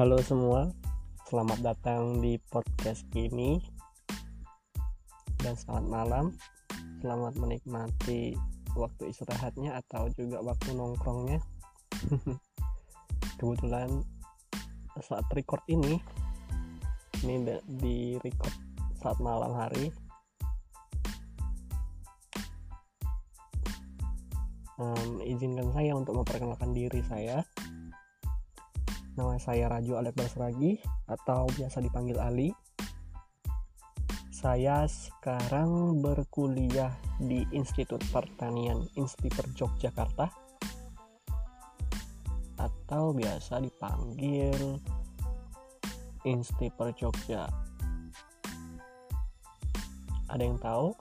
Halo semua, selamat datang di podcast ini dan selamat malam. Selamat menikmati waktu istirahatnya atau juga waktu nongkrongnya. Kebetulan saat record ini, ini di record saat malam hari. Um, izinkan saya untuk memperkenalkan diri saya. Nama saya Raju Alek Basragi atau biasa dipanggil Ali. Saya sekarang berkuliah di Institut Pertanian Institut Yogyakarta atau biasa dipanggil Institut Jogja. Ada yang tahu?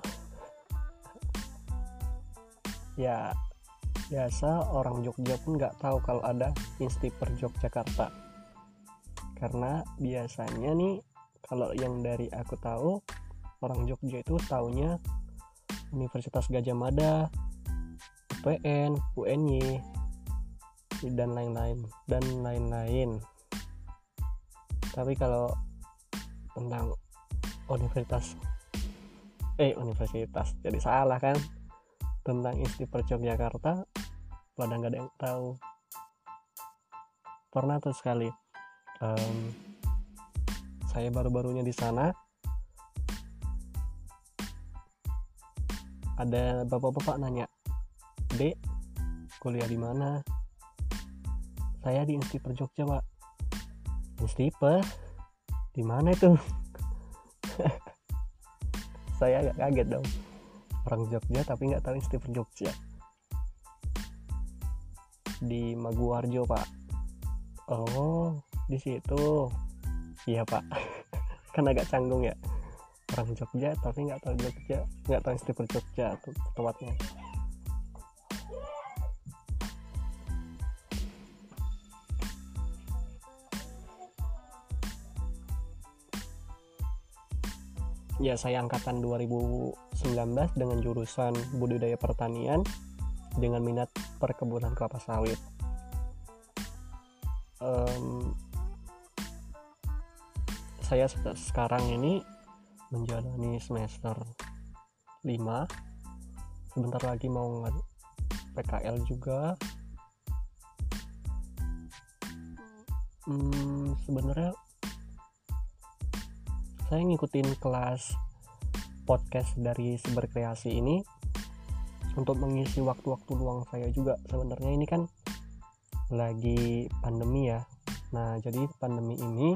ya, biasa orang Jogja pun nggak tahu kalau ada Instiper Yogyakarta. Karena biasanya nih kalau yang dari aku tahu orang Jogja itu taunya Universitas Gajah Mada UPN UNY dan lain-lain dan lain-lain. Tapi kalau tentang universitas eh universitas jadi salah kan? Tentang Instiper Yogyakarta pada nggak ada yang tahu. Pernah tuh sekali um, saya baru-barunya di sana. Ada bapak-bapak nanya dek kuliah di mana? Saya di Instiper Jogja pak. Instiper di mana itu? Saya agak kaget dong. Orang Jogja tapi nggak tahu Instiper Jogja di Maguwarjo pak. Oh di situ? Iya pak. Kan agak canggung ya. Orang Jogja tapi nggak tahu Jogja nggak tahu istilah Jogja tuh tempatnya. Ya saya angkatan 2019 dengan jurusan budidaya pertanian dengan minat perkebunan kelapa sawit. Um, saya sekarang ini menjalani semester 5 sebentar lagi mau PKL juga. Hmm, sebenarnya saya ngikutin kelas podcast dari Kreasi ini untuk mengisi waktu-waktu luang saya juga. Sebenarnya ini kan lagi pandemi ya. Nah jadi pandemi ini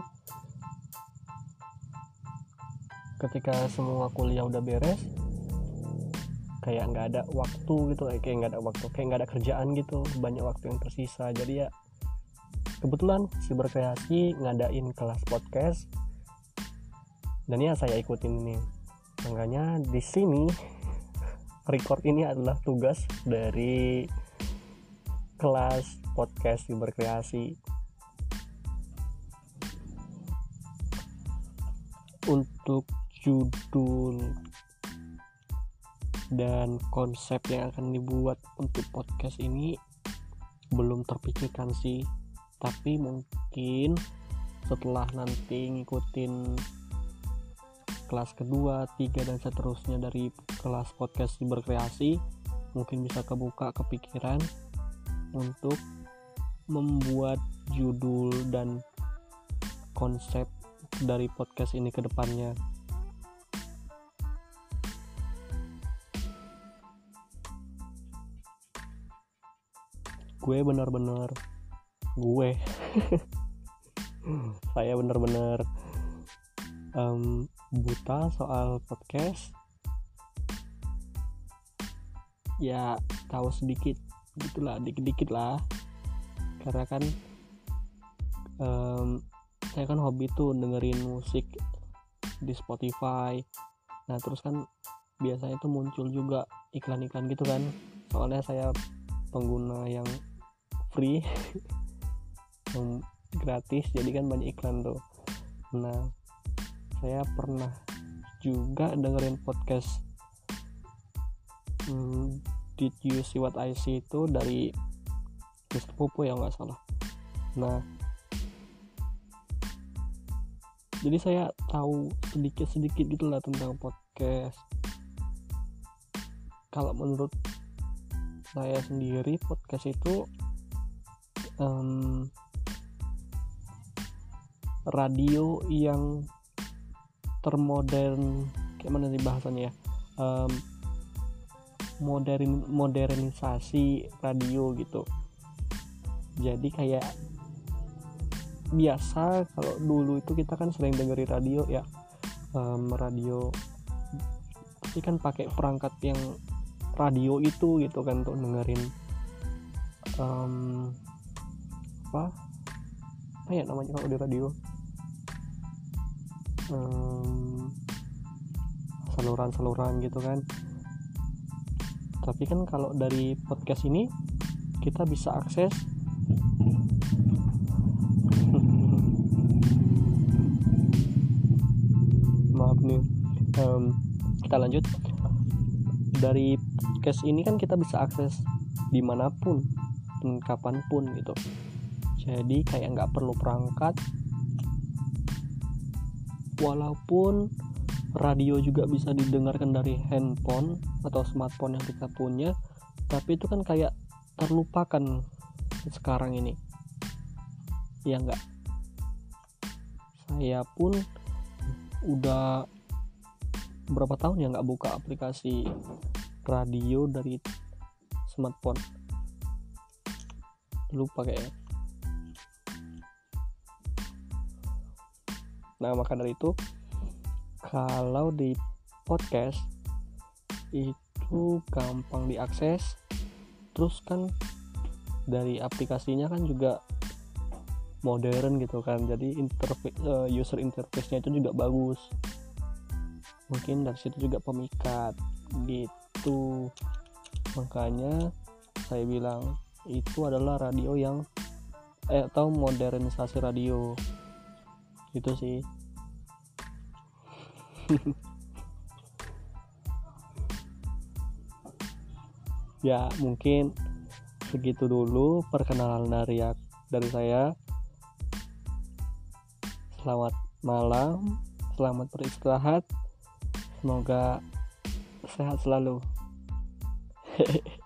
ketika semua kuliah udah beres kayak nggak ada waktu gitu kayak nggak ada waktu kayak nggak ada kerjaan gitu banyak waktu yang tersisa. Jadi ya kebetulan si berkreasi ngadain kelas podcast dan ya saya ikutin ini makanya di sini record ini adalah tugas dari kelas podcast berkreasi. Untuk judul dan konsep yang akan dibuat untuk podcast ini belum terpikirkan sih. Tapi mungkin setelah nanti ngikutin kelas kedua, tiga dan seterusnya dari kelas podcast berkreasi mungkin bisa kebuka kepikiran untuk membuat judul dan konsep dari podcast ini ke depannya. gue bener-bener gue saya bener-bener um, buta soal podcast. Ya tahu sedikit gitulah dikit-dikit lah. Karena kan um, saya kan hobi tuh dengerin musik di Spotify. Nah terus kan biasanya tuh muncul juga iklan-iklan gitu kan. Soalnya saya pengguna yang free yang gratis jadi kan banyak iklan tuh. Nah saya pernah juga dengerin podcast hmm, Did You See What I See itu dari Mr. Popo ya nggak salah nah jadi saya tahu sedikit sedikit gitulah tentang podcast kalau menurut saya sendiri podcast itu um, radio yang termodern kayak mana nih bahasanya ya? Um, modern modernisasi radio gitu. Jadi kayak biasa kalau dulu itu kita kan sering dengerin radio ya. Um, radio tapi kan pakai perangkat yang radio itu gitu kan untuk dengerin um, apa? Apa ya namanya kalau di radio saluran-saluran gitu kan. Tapi kan kalau dari podcast ini kita bisa akses maaf nih um, kita lanjut. Dari podcast ini kan kita bisa akses di mana pun dan kapan pun gitu. Jadi kayak nggak perlu perangkat walaupun radio juga bisa didengarkan dari handphone atau smartphone yang kita punya tapi itu kan kayak terlupakan sekarang ini. Ya enggak saya pun udah berapa tahun ya nggak buka aplikasi radio dari smartphone. Lupa kayaknya nah maka dari itu kalau di podcast itu gampang diakses terus kan dari aplikasinya kan juga modern gitu kan jadi interface uh, user interface-nya itu juga bagus. Mungkin dari situ juga pemikat gitu. Makanya saya bilang itu adalah radio yang eh, atau modernisasi radio itu sih. Ya mungkin segitu dulu perkenalan dari dari saya. Selamat malam selamat beristirahat. Semoga sehat selalu. hehehe